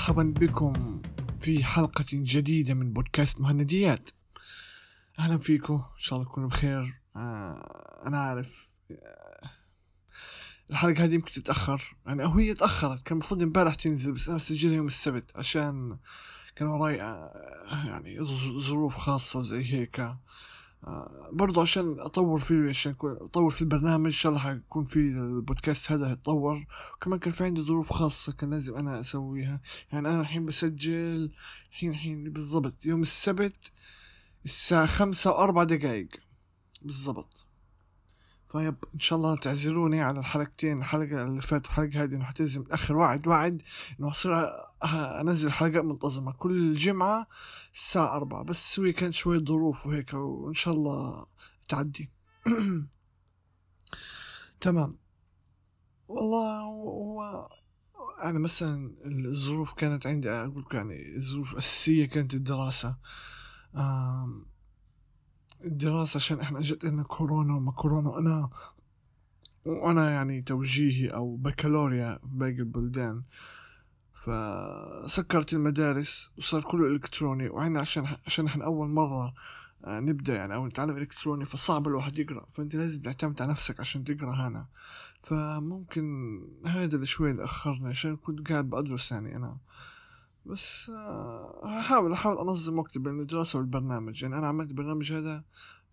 ومرحبا بكم في حلقة جديدة من بودكاست مهنديات. أهلا فيكم إن شاء الله تكونوا بخير. آه أنا عارف آه الحلقة هذه يمكن تتأخر. يعني أو هي تأخرت كان المفروض امبارح تنزل بس أنا سجلها يوم السبت عشان كان وراي آه يعني ظروف خاصة وزي هيك. برضو عشان أطور فيه عشان أطور في البرنامج إن شاء الله حيكون في البودكاست هذا يتطور وكمان كان في عندي ظروف خاصة كان لازم أنا أسويها. يعني أنا الحين بسجل الحين الحين بالضبط يوم السبت الساعة خمسة وأربع دقايق. بالضبط. طيب إن شاء الله تعذروني على الحلقتين الحلقة اللي فاتت والحلقة هذه إنه حتنزل متاخر وعد وعد إنه أصير أنزل حلقات منتظمة كل جمعة الساعة أربعة بس هي كانت شوية ظروف وهيك وإن شاء الله تعدي. تمام. والله هو يعني مثلا الظروف كانت عندي أقول يعني الظروف الأساسية كانت الدراسة. الدراسة عشان إحنا اجت لنا كورونا وما كورونا وأنا وأنا يعني توجيهي أو بكالوريا في باقي البلدان. فسكرت المدارس وصار كله إلكتروني وعنا عشان عشان إحنا أول مرة آه، نبدأ يعني أو نتعلم إلكتروني فصعب الواحد يقرأ. فأنت لازم تعتمد على نفسك عشان تقرأ هنا. فممكن هذا اللي شوي اللي اخرني عشان كنت قاعد بدرس يعني أنا. بس هحاول آه، احاول أنظم وقتي بين الدراسة والبرنامج. يعني أنا عملت البرنامج هذا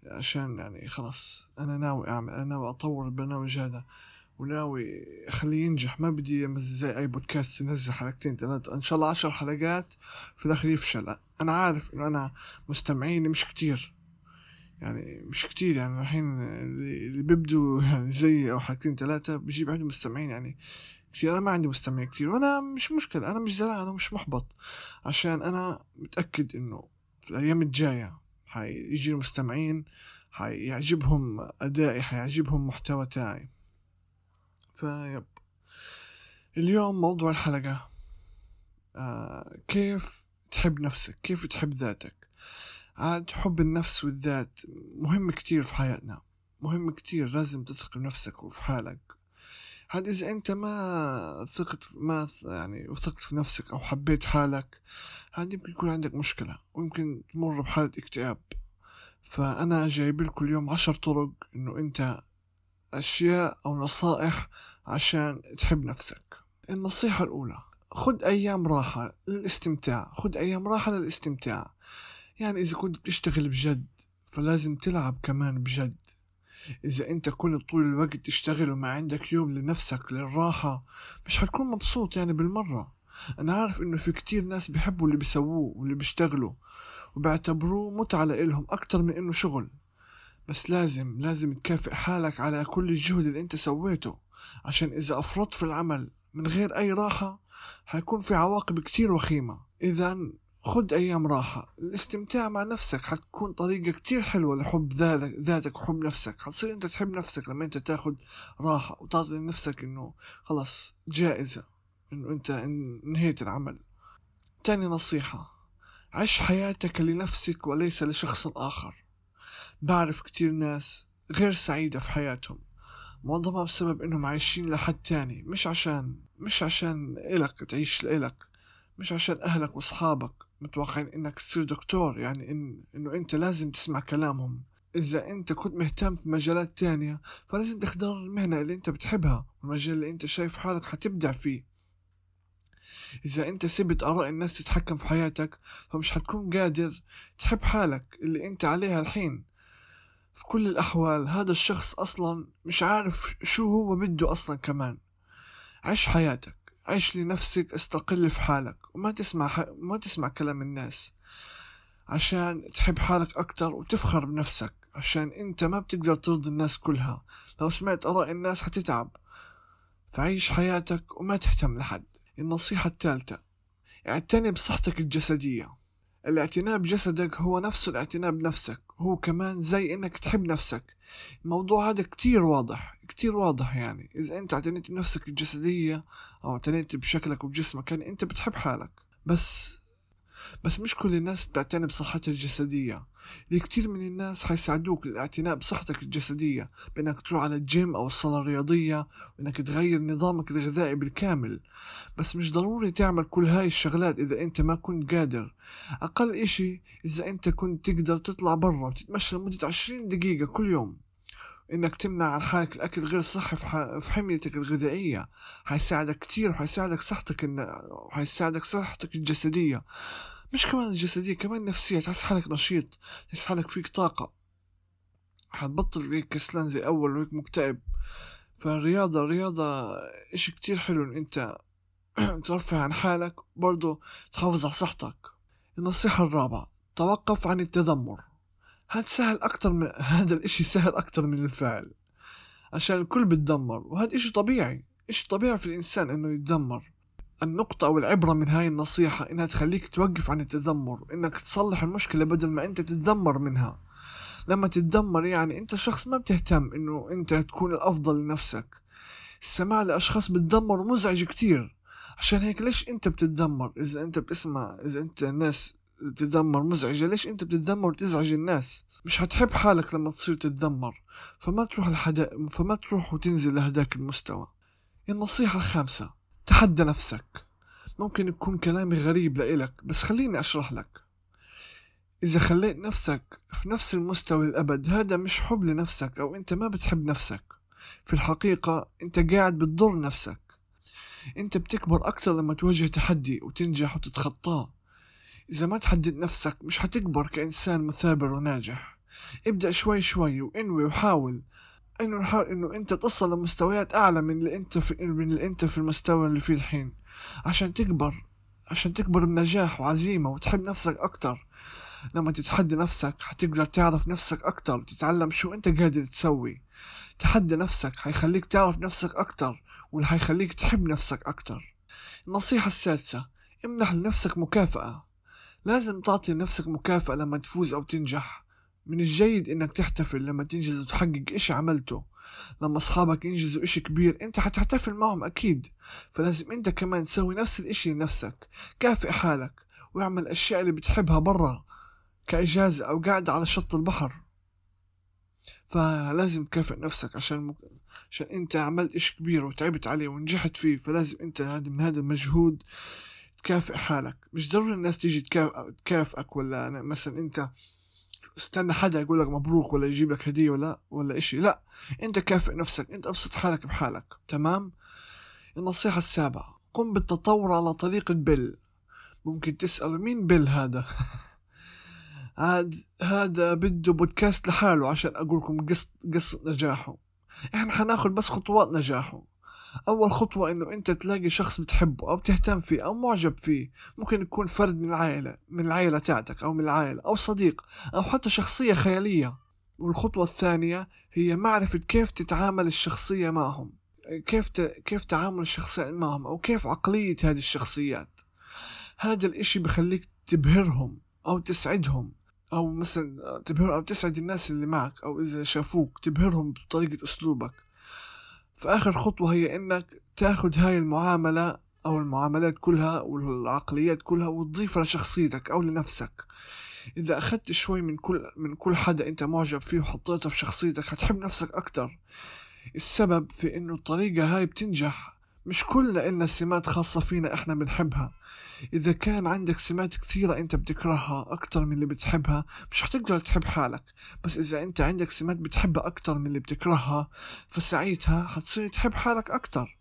عشان يعني خلاص أنا ناوي اعمل أنا ناوي أطور البرنامج هذا وناوي أخليه ينجح. ما بدي زي أي بودكاست ينزل حلقتين ثلاثة إن شاء الله عشر حلقات في الآخر يفشل. أنا عارف إنه أنا مستمعيني مش كتير. يعني مش كتير يعني الحين اللي بيبدوا يعني زي أو حلقتين ثلاثة بيجيب عندهم مستمعين يعني كثير أنا ما عندي مستمعين كثير وأنا مش مشكلة أنا مش زعلان أنا مش محبط. عشان أنا متأكد إنه في الأيام الجاية حيجي مستمعين حيعجبهم أدائي حيعجبهم محتوى تاعي. فيب. اليوم موضوع الحلقة. آه كيف تحب نفسك؟ كيف تحب ذاتك؟ عاد حب النفس والذات مهم كتير في حياتنا. مهم كتير لازم تثق بنفسك وفي حالك. هاد إذا أنت ما ثقت ما يعني وثقت في نفسك أو حبيت حالك هاد يمكن يكون عندك مشكلة ويمكن تمر بحالة اكتئاب. فأنا جايب لكم اليوم عشر طرق إنه أنت أشياء أو نصائح عشان تحب نفسك. النصيحة الأولى خد أيام راحة للاستمتاع خد أيام راحة للاستمتاع. يعني إذا كنت بتشتغل بجد فلازم تلعب كمان بجد. إذا أنت كل طول الوقت تشتغل وما عندك يوم لنفسك للراحة مش حتكون مبسوط يعني بالمرة. أنا عارف إنه في كتير ناس بيحبوا اللي بيسووه واللي بيشتغلوا وبيعتبروه متعة لإلهم أكتر من إنه شغل. بس لازم لازم تكافئ حالك على كل الجهد اللي أنت سويته عشان إذا أفرطت في العمل من غير أي راحة حيكون في عواقب كتير وخيمة. إذا خد أيام راحة. الاستمتاع مع نفسك حتكون طريقة كتير حلوة لحب ذاتك وحب نفسك. حتصير أنت تحب نفسك لما أنت تاخد راحة وتعطي لنفسك إنه خلاص جائزة إنه أنت انهيت العمل. تاني نصيحة عش حياتك لنفسك وليس لشخص آخر. بعرف كتير ناس غير سعيدة في حياتهم معظمها بسبب إنهم عايشين لحد تاني مش عشان مش عشان إلك تعيش لإلك مش عشان أهلك وأصحابك. متوقعين إنك تصير دكتور يعني إن إنه أنت لازم تسمع كلامهم. إذا أنت كنت مهتم في مجالات تانية فلازم تختار المهنة اللي أنت بتحبها والمجال اللي أنت شايف حالك حتبدع فيه. إذا أنت سبت آراء الناس تتحكم في حياتك فمش حتكون قادر تحب حالك اللي أنت عليها الحين. في كل الأحوال هذا الشخص أصلا مش عارف شو هو بده أصلا كمان. عيش حياتك. عيش لنفسك استقل في حالك وما تسمع ح... ما تسمع كلام الناس. عشان تحب حالك أكتر وتفخر بنفسك عشان أنت ما بتقدر ترضي الناس كلها. لو سمعت آراء الناس حتتعب. فعيش حياتك وما تهتم لحد. النصيحة الثالثة اعتني بصحتك الجسدية. الاعتناء بجسدك هو نفسه الاعتناء بنفسك هو كمان زي إنك تحب نفسك. الموضوع هذا كتير واضح كتير واضح يعني. إذا أنت اعتنيت بنفسك الجسدية أو اعتنيت بشكلك وبجسمك يعني أنت بتحب حالك. بس بس مش كل الناس بتعتني بصحتها الجسدية. اللي كتير من الناس حيساعدوك للاعتناء بصحتك الجسدية بأنك تروح على الجيم أو الصالة الرياضية وأنك تغير نظامك الغذائي بالكامل. بس مش ضروري تعمل كل هاي الشغلات إذا أنت ما كنت قادر. أقل إشي إذا أنت كنت تقدر تطلع برا وتتمشى لمدة عشرين دقيقة كل يوم. إنك تمنع عن حالك الأكل غير صحي في حميتك الغذائية. حيساعدك كتير وحيساعدك صحتك وحيساعدك صحتك الجسدية. مش كمان الجسدية كمان النفسية تحس حالك نشيط تحس حالك فيك طاقة. حتبطل هيك كسلان زي أول وهيك مكتئب. فالرياضة الرياضة إشي كتير حلو إن أنت ترفع عن حالك برضو تحافظ على صحتك. النصيحة الرابعة توقف عن التذمر. هذا سهل أكتر من هذا الإشي سهل أكتر من الفعل. عشان الكل بتدمر وهذا إشي طبيعي. إشي طبيعي في الإنسان إنه يتدمر النقطة أو العبرة من هاي النصيحة إنها تخليك توقف عن التذمر إنك تصلح المشكلة بدل ما أنت تتذمر منها. لما تتذمر يعني أنت شخص ما بتهتم إنه أنت تكون الأفضل لنفسك. السماع لأشخاص بتدمر مزعج كتير. عشان هيك ليش أنت بتتذمر؟ إذا أنت بتسمع إذا أنت الناس بتتذمر مزعجة ليش أنت بتتذمر وتزعج الناس؟ مش هتحب حالك لما تصير تتذمر. فما تروح لحدا فما تروح وتنزل لهداك المستوى. النصيحة الخامسة. تحدى نفسك. ممكن يكون كلامي غريب لإلك بس خليني أشرح لك. إذا خليت نفسك في نفس المستوى الأبد هذا مش حب لنفسك أو أنت ما بتحب نفسك. في الحقيقة أنت قاعد بتضر نفسك. أنت بتكبر أكتر لما تواجه تحدي وتنجح وتتخطاه إذا ما تحدد نفسك مش هتكبر كإنسان مثابر وناجح. ابدأ شوي شوي وانوي وحاول. إنه نحاول إنه أنت تصل لمستويات أعلى من اللي أنت في من اللي أنت في المستوى اللي فيه الحين. عشان تكبر عشان تكبر بنجاح وعزيمة وتحب نفسك أكتر. لما تتحدى نفسك حتقدر تعرف نفسك أكتر وتتعلم شو أنت قادر تسوي. تحدى نفسك حيخليك تعرف نفسك أكتر واللي حيخليك تحب نفسك أكتر. النصيحة السادسة امنح لنفسك مكافأة. لازم تعطي لنفسك مكافأة لما تفوز أو تنجح. من الجيد إنك تحتفل لما تنجز وتحقق اشي عملته. لما أصحابك ينجزوا اشي كبير أنت حتحتفل معهم أكيد. فلازم أنت كمان تسوي نفس الإشي لنفسك. كافئ حالك واعمل الأشياء اللي بتحبها برا كإجازة أو قاعدة على شط البحر. فلازم تكافئ نفسك عشان مك... عشان أنت عملت اشي كبير وتعبت عليه ونجحت فيه. فلازم أنت من هذا المجهود تكافئ حالك. مش ضروري الناس تيجي تكافئك ولا مثلا أنت استنى حدا يقول لك مبروك ولا يجيب لك هدية ولا ولا إشي. لا أنت كافئ نفسك. أنت أبسط حالك بحالك. تمام؟ النصيحة السابعة. قم بالتطور على طريقة بيل ممكن تسأل مين بيل هذا؟ هاد هذا بده بودكاست لحاله عشان أقول لكم قصة قصة نجاحه. إحنا حناخد بس خطوات نجاحه. أول خطوة إنه أنت تلاقي شخص بتحبه أو بتهتم فيه أو معجب فيه ممكن يكون فرد من العائلة من العائلة تاعتك أو من العائلة أو صديق أو حتى شخصية خيالية. والخطوة الثانية هي معرفة كيف تتعامل الشخصية معهم كيف ت... كيف تعامل الشخصية معهم أو كيف عقلية هذه الشخصيات. هذا الإشي بخليك تبهرهم أو تسعدهم أو مثلا تبهر أو تسعد الناس اللي معك أو إذا شافوك تبهرهم بطريقة أسلوبك. فآخر خطوة هي إنك تاخد هاي المعاملة أو المعاملات كلها والعقليات كلها وتضيفها لشخصيتك أو لنفسك. إذا أخدت شوي من كل من كل حدا أنت معجب فيه وحطيته في شخصيتك هتحب نفسك أكتر. السبب في إنه الطريقة هاي بتنجح مش كلنا إلنا سمات خاصة فينا إحنا بنحبها. إذا كان عندك سمات كثيرة أنت بتكرهها أكتر من اللي بتحبها مش حتقدر تحب حالك. بس إذا أنت عندك سمات بتحبها أكتر من اللي بتكرهها فساعتها حتصير تحب حالك أكتر.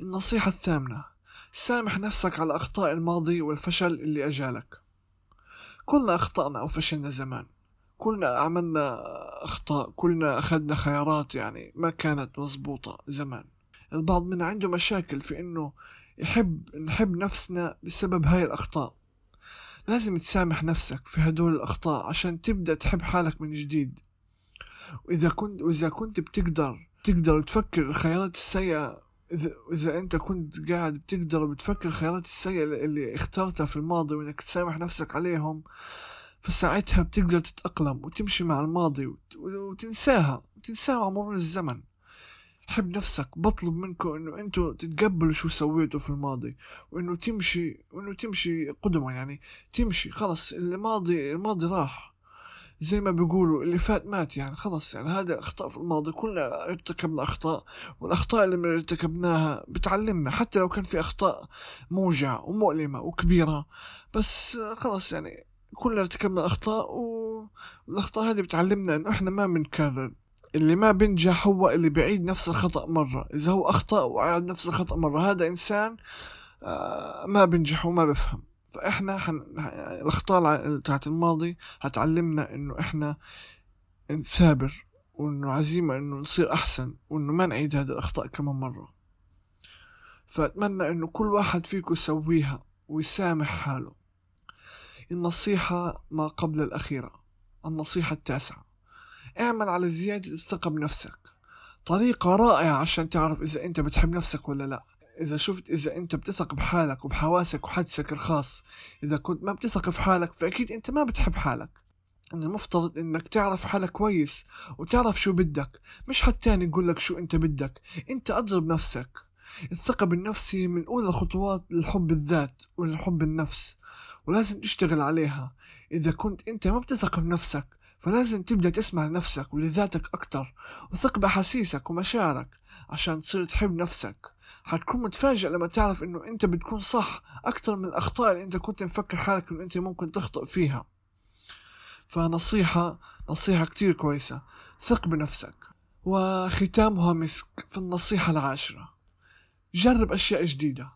النصيحة الثامنة سامح نفسك على أخطاء الماضي والفشل اللي أجالك. كلنا أخطأنا أو فشلنا زمان. كلنا عملنا أخطاء كلنا أخذنا خيارات يعني ما كانت مزبوطة زمان. البعض منا عنده مشاكل في إنه يحب نحب نفسنا بسبب هاي الأخطاء. لازم تسامح نفسك في هدول الأخطاء عشان تبدأ تحب حالك من جديد. وإذا كنت وإذا كنت بتقدر تقدر تفكر الخيارات السيئة إذا إذا أنت كنت قاعد بتقدر بتفكر الخيارات السيئة اللي اخترتها في الماضي وإنك تسامح نفسك عليهم فساعتها بتقدر تتأقلم وتمشي مع الماضي وتنساها وتنساها مع مرور الزمن. حب نفسك بطلب منكم إنه أنتوا تتقبلوا شو سويتوا في الماضي وإنه تمشي وإنه تمشي قدما يعني تمشي خلص الماضي الماضي راح. زي ما بيقولوا اللي فات مات يعني خلص يعني هذا أخطاء في الماضي كلنا ارتكبنا أخطاء والأخطاء اللي ارتكبناها بتعلمنا حتى لو كان في أخطاء موجعة ومؤلمة وكبيرة بس خلص يعني كلنا ارتكبنا أخطاء والأخطاء هذه بتعلمنا إنه إحنا ما بنكرر. اللي ما بينجح هو اللي بيعيد نفس الخطأ مرة. إذا هو أخطأ وعاد نفس الخطأ مرة هذا إنسان آه، ما بينجح وما بفهم. فإحنا حن... الأخطاء تاعت الماضي هتعلمنا إنه إحنا نثابر وإنه عزيمة إنه نصير أحسن وإنه ما نعيد هذه الأخطاء كمان مرة. فأتمنى إنه كل واحد فيكم يسويها ويسامح حاله. النصيحة ما قبل الأخيرة النصيحة التاسعة. اعمل على زيادة الثقة بنفسك. طريقة رائعة عشان تعرف إذا أنت بتحب نفسك ولا لأ. إذا شفت إذا أنت بتثق بحالك وبحواسك وحدسك الخاص إذا كنت ما بتثق في حالك فأكيد أنت ما بتحب حالك. إن المفترض إنك تعرف حالك كويس وتعرف شو بدك مش حد تاني يقول لك شو أنت بدك. أنت أضرب نفسك. الثقة بالنفس هي من أولى خطوات للحب الذات وللحب النفس ولازم تشتغل عليها. إذا كنت أنت ما بتثق بنفسك فلازم تبدأ تسمع لنفسك ولذاتك أكتر وثق بأحاسيسك ومشاعرك عشان تصير تحب نفسك. حتكون متفاجئ لما تعرف إنه أنت بتكون صح أكتر من الأخطاء اللي أنت كنت مفكر حالك إنه أنت ممكن تخطئ فيها. فنصيحة نصيحة كتير كويسة. ثق بنفسك. وختامها مسك في النصيحة العاشرة. جرب أشياء جديدة.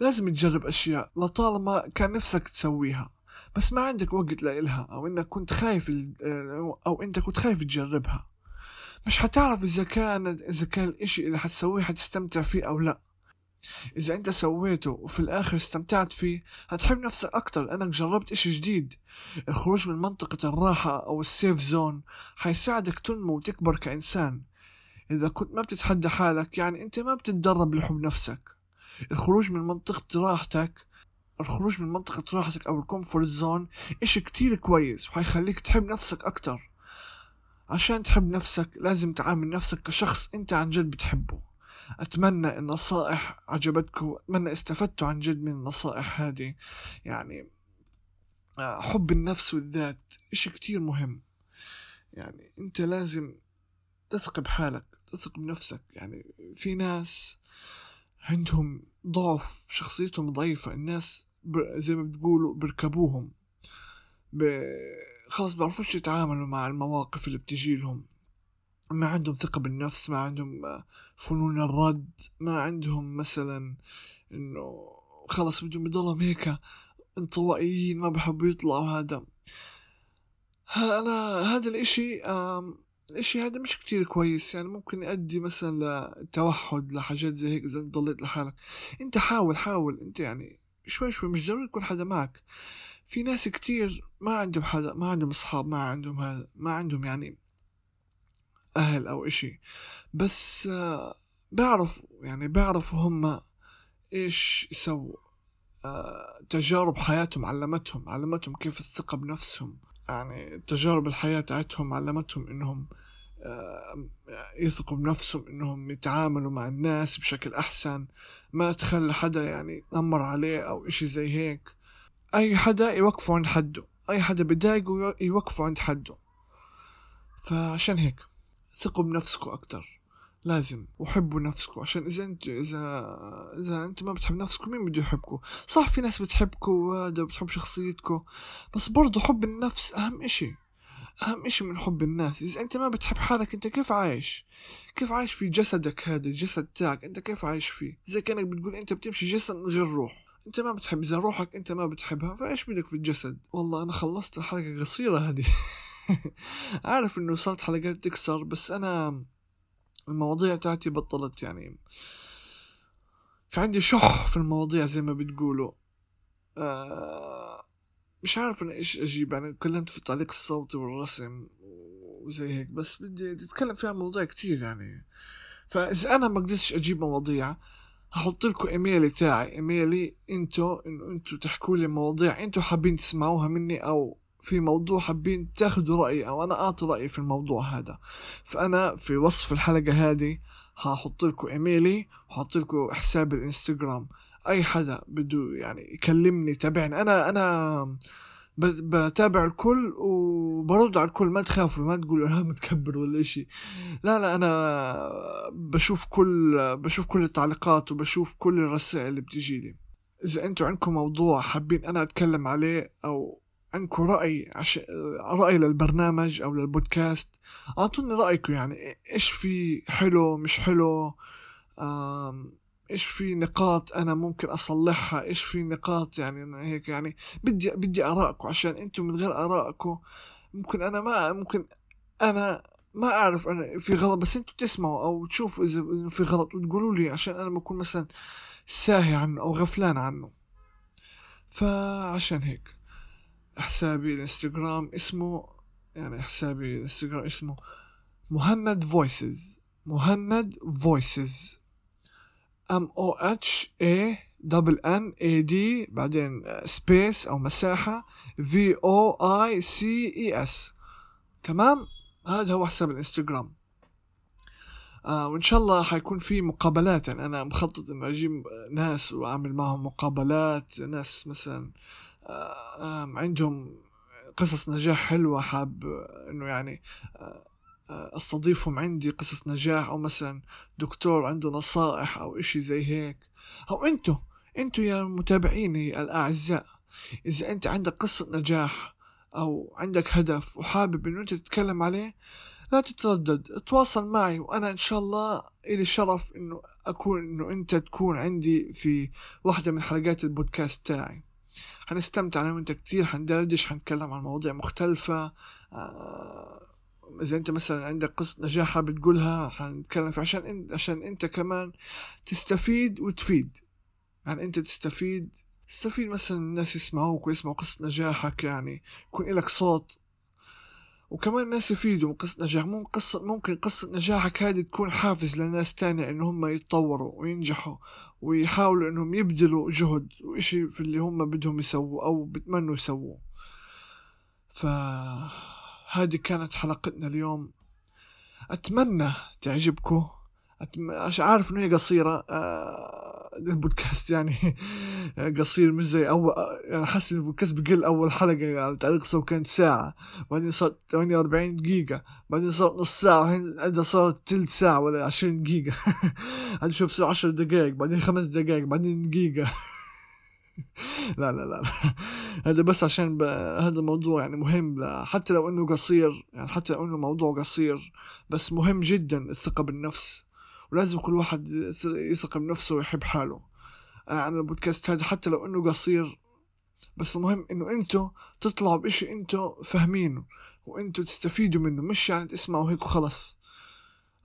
لازم تجرب أشياء لطالما كان نفسك تسويها. بس ما عندك وقت لإلها أو إنك كنت خايف أو أنت كنت خايف تجربها. مش حتعرف إذا كان إذا كان الإشي اللي حتسويه حتستمتع فيه أو لأ. إذا أنت سويته وفي الآخر استمتعت فيه هتحب نفسك أكتر لأنك جربت إشي جديد. الخروج من منطقة الراحة أو ال safe zone حيساعدك تنمو وتكبر كإنسان. إذا كنت ما بتتحدى حالك يعني أنت ما بتتدرب لحب نفسك. الخروج من منطقة راحتك الخروج من منطقة راحتك أو ال comfort zone إشي كتير كويس وحيخليك تحب نفسك أكتر. عشان تحب نفسك لازم تعامل نفسك كشخص أنت عن جد بتحبه. أتمنى النصائح عجبتكم أتمنى استفدتوا عن جد من النصائح هذه. يعني آه، حب النفس والذات إشي كتير مهم. يعني أنت لازم تثق بحالك تثق بنفسك يعني في ناس عندهم ضعف شخصيتهم ضعيفة. الناس زي ما بتقولوا بركبوهم ب... خلاص بيعرفوش يتعاملوا مع المواقف اللي بتجي لهم. ما عندهم ثقة بالنفس ما عندهم آه، فنون الرد ما عندهم مثلا إنه خلص بدهم يضلهم هيك انطوائيين ما بحبوا يطلعوا. هذا أنا هذا الإشي الاشي هذا مش كتير كويس يعني ممكن يؤدي مثلا لتوحد لحاجات زي هيك إذا أنت ضليت لحالك. أنت حاول حاول أنت يعني شوي شوي مش ضروري يكون حدا معك. في ناس كتير ما عندهم حدا ما عندهم أصحاب ما عندهم هذا ما عندهم يعني أهل أو إشي. بس آه، بعرفوا يعني بعرفوا هم إيش يسووا. آه، تجارب حياتهم علمتهم علمتهم كيف الثقة بنفسهم. يعني تجارب الحياة تاعتهم علمتهم إنهم آه، يثقوا بنفسهم إنهم يتعاملوا مع الناس بشكل أحسن ما تخلي حدا يعني يتنمر عليه أو إشي زي هيك. أي حدا يوقفوا عند حده أي حدا بضايقه يوقفوا عند حده. فعشان هيك ثقوا بنفسكم أكتر. لازم وحبوا نفسكم عشان إذا انت اذا إذا أنت ما بتحب نفسكم مين بده يحبكم؟ صح في ناس بتحبكم وهذا بتحب شخصيتكم بس برضو حب النفس أهم إشي. أهم إشي من حب الناس. إذا أنت ما بتحب حالك أنت كيف عايش؟ كيف عايش في جسدك هذا الجسد تاعك؟ أنت كيف عايش فيه؟ زي كأنك بتقول أنت بتمشي جسد غير روح. أنت ما بتحب إذا روحك أنت ما بتحبها فإيش بدك في الجسد؟ والله أنا خلصت الحلقة قصيرة هذه. عارف إنه صارت حلقات تكسر بس أنا المواضيع تاعتي بطلت يعني. في عندي شح في المواضيع زي ما بتقولوا. آه مش عارف أنا إيش أجيب. يعني تكلمت في التعليق الصوتي والرسم وزي هيك بس بدي أتكلم فيها مواضيع كتير يعني. فإذا أنا ما قدرتش أجيب مواضيع هحط لكم إيميلي تاعي. إيميلي إنتو انه إنتو تحكوا لي مواضيع إنتو حابين تسمعوها مني أو في موضوع حابين تاخذوا رأيي أو أنا أعطي رأيي في الموضوع هذا. فأنا في وصف الحلقة هذه هحط لكم إيميلي وحط لكم حساب الإنستغرام. أي حدا بده يعني يكلمني يتابعني. أنا أنا بتابع الكل وبرد على الكل. ما تخافوا ما تقولوا أنا متكبر ولا إشي. لا لا أنا بشوف كل بشوف كل التعليقات وبشوف كل الرسائل اللي بتجي لي إذا أنتم عندكم موضوع حابين أنا أتكلم عليه أو عندكم رأي عش... رأي للبرنامج أو للبودكاست. أعطوني رأيكم يعني إيش في حلو مش حلو. إيش في نقاط أنا ممكن أصلحها؟ إيش في نقاط يعني هيك يعني بدي بدي آرائكم عشان أنتم من غير آرائكم ممكن أنا ما ممكن أنا ما أعرف أنا في غلط بس أنتم تسمعوا أو تشوفوا إذا في غلط وتقولوا لي عشان أنا بكون مثلا ساهي عنه أو غفلان عنه. فعشان هيك. حسابي الانستغرام اسمه يعني حسابي الانستغرام اسمه مهند Voices. مهند Voices. M O H A double N A D بعدين space أو مساحة V O I C E S تمام؟ هذا هو حساب الانستغرام. آه وإن شاء الله حيكون في مقابلات. يعني أنا مخطط إنه أجيب ناس وأعمل معهم مقابلات ناس مثلا عندهم قصص نجاح حلوة حاب إنه يعني آه أستضيفهم عندي قصص نجاح أو مثلا دكتور عنده نصائح أو إشي زي هيك. أو أنتو أنتو يا متابعيني الأعزاء إذا أنت عندك قصة نجاح أو عندك هدف وحابب إنه أنت تتكلم عليه لا تتردد تواصل معي وأنا إن شاء الله إلي شرف إنه أكون إنه أنت تكون عندي في واحدة من حلقات البودكاست تاعي. حنستمتع أنا وأنت كتير حندردش حنتكلم عن مواضيع مختلفة. آه إذا أنت مثلا عندك قصة نجاح حابب حنتكلم فيها عشان انت عشان أنت كمان تستفيد وتفيد. يعني أنت تستفيد تستفيد مثلا الناس يسمعوك ويسمعوا قصة نجاحك يعني يكون لك صوت وكمان الناس يفيدوا من قصة نجاح. ممكن قصة ممكن قصة نجاحك هذه تكون حافز لناس تانية إن هم يتطوروا وينجحوا ويحاولوا إنهم يبذلوا جهد وإشي في اللي هم بدهم يسووا أو بتمنوا يسووه. فهذه كانت حلقتنا اليوم. أتمنى تعجبكم. أتم... عارف إنه هي قصيرة آه البودكاست يعني قصير مش زي اول يعني حاسس ان البودكاست بقل أول حلقة يعني تعليق سو كانت ساعة بعدين صارت 48 دقيقة بعدين صارت نص ساعة عندها صارت ثلث ساعة ولا 20 دقيقة. هذا شو بصير 10 دقائق بعدين خمس دقائق بعدين دقيقة. لا لا لا هذا بس عشان ب... هذا الموضوع يعني مهم حتى لو إنه قصير يعني حتى لو إنه موضوع قصير بس مهم جدا الثقة بالنفس. ولازم كل واحد يثق بنفسه ويحب حاله. أنا أنا البودكاست هذا حتى لو إنه قصير. بس المهم إنه أنتوا تطلعوا بإشي أنتوا فاهمينه وأنتوا تستفيدوا منه مش يعني تسمعوا هيك وخلص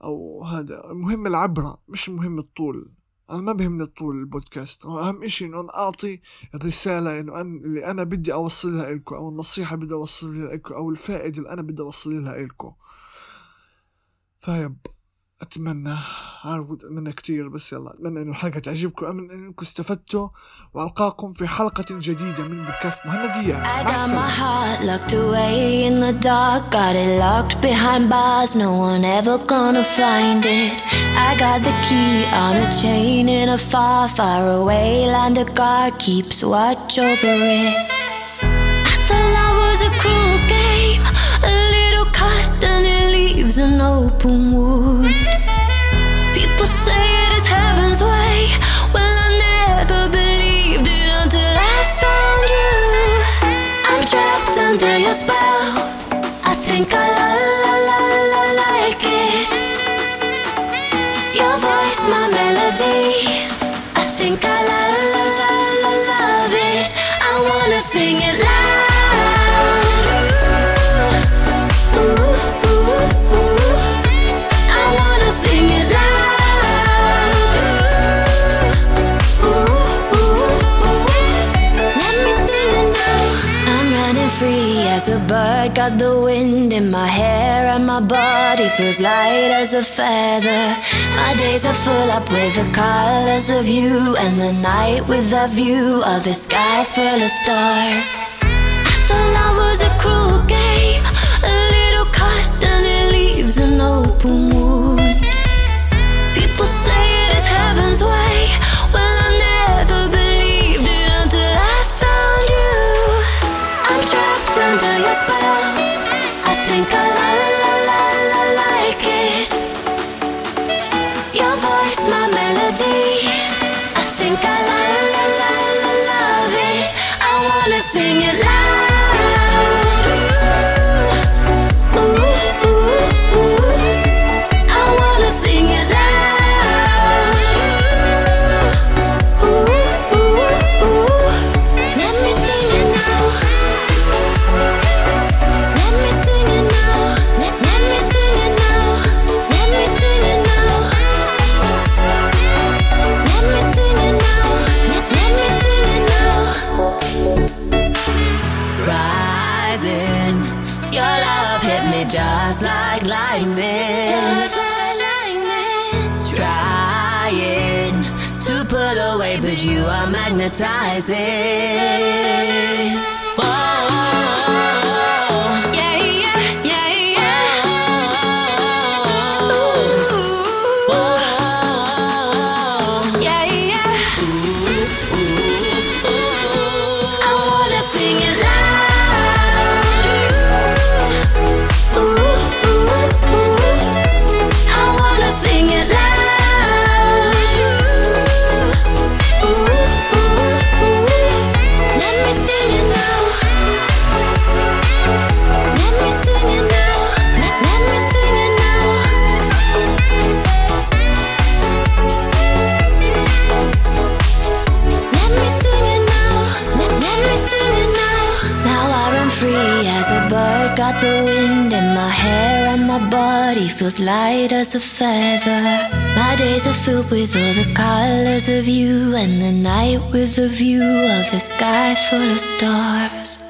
أو هذا المهم العبرة مش المهم الطول. أنا ما بهمني الطول البودكاست. أهم إشي إنه أنا أعطي الرسالة إنه أنا اللي أنا بدي أوصلها إلكم أو النصيحة بدي أوصلها إلكم أو الفائدة اللي أنا بدي أوصلها إلكم فيب. اتمنى عارف اتمنى كتير بس يلا اتمنى انه الحلقة تعجبكم امن انكم استفدتوا والقاكم في حلقه جديده من بودكاست مهنديه I got my heart locked away in the dark Got it locked behind bars No one ever gonna find it I got the key on a chain in a far, far away land A guard keeps watch over it I thought love was a cruel game A little cut and it leaves an open wound a spell. I think I love. Got the wind in my hair, and my body feels light as a feather. My days are full up with the colors of you, and the night with the view of the sky full of stars. I thought love was a cruel game, a little cut and it leaves an open. sing it loud. lightning. Trying to put away, but you are magnetizing. feels light as a feather. My days are filled with all the colors of you, and the night with a view of the sky full of stars.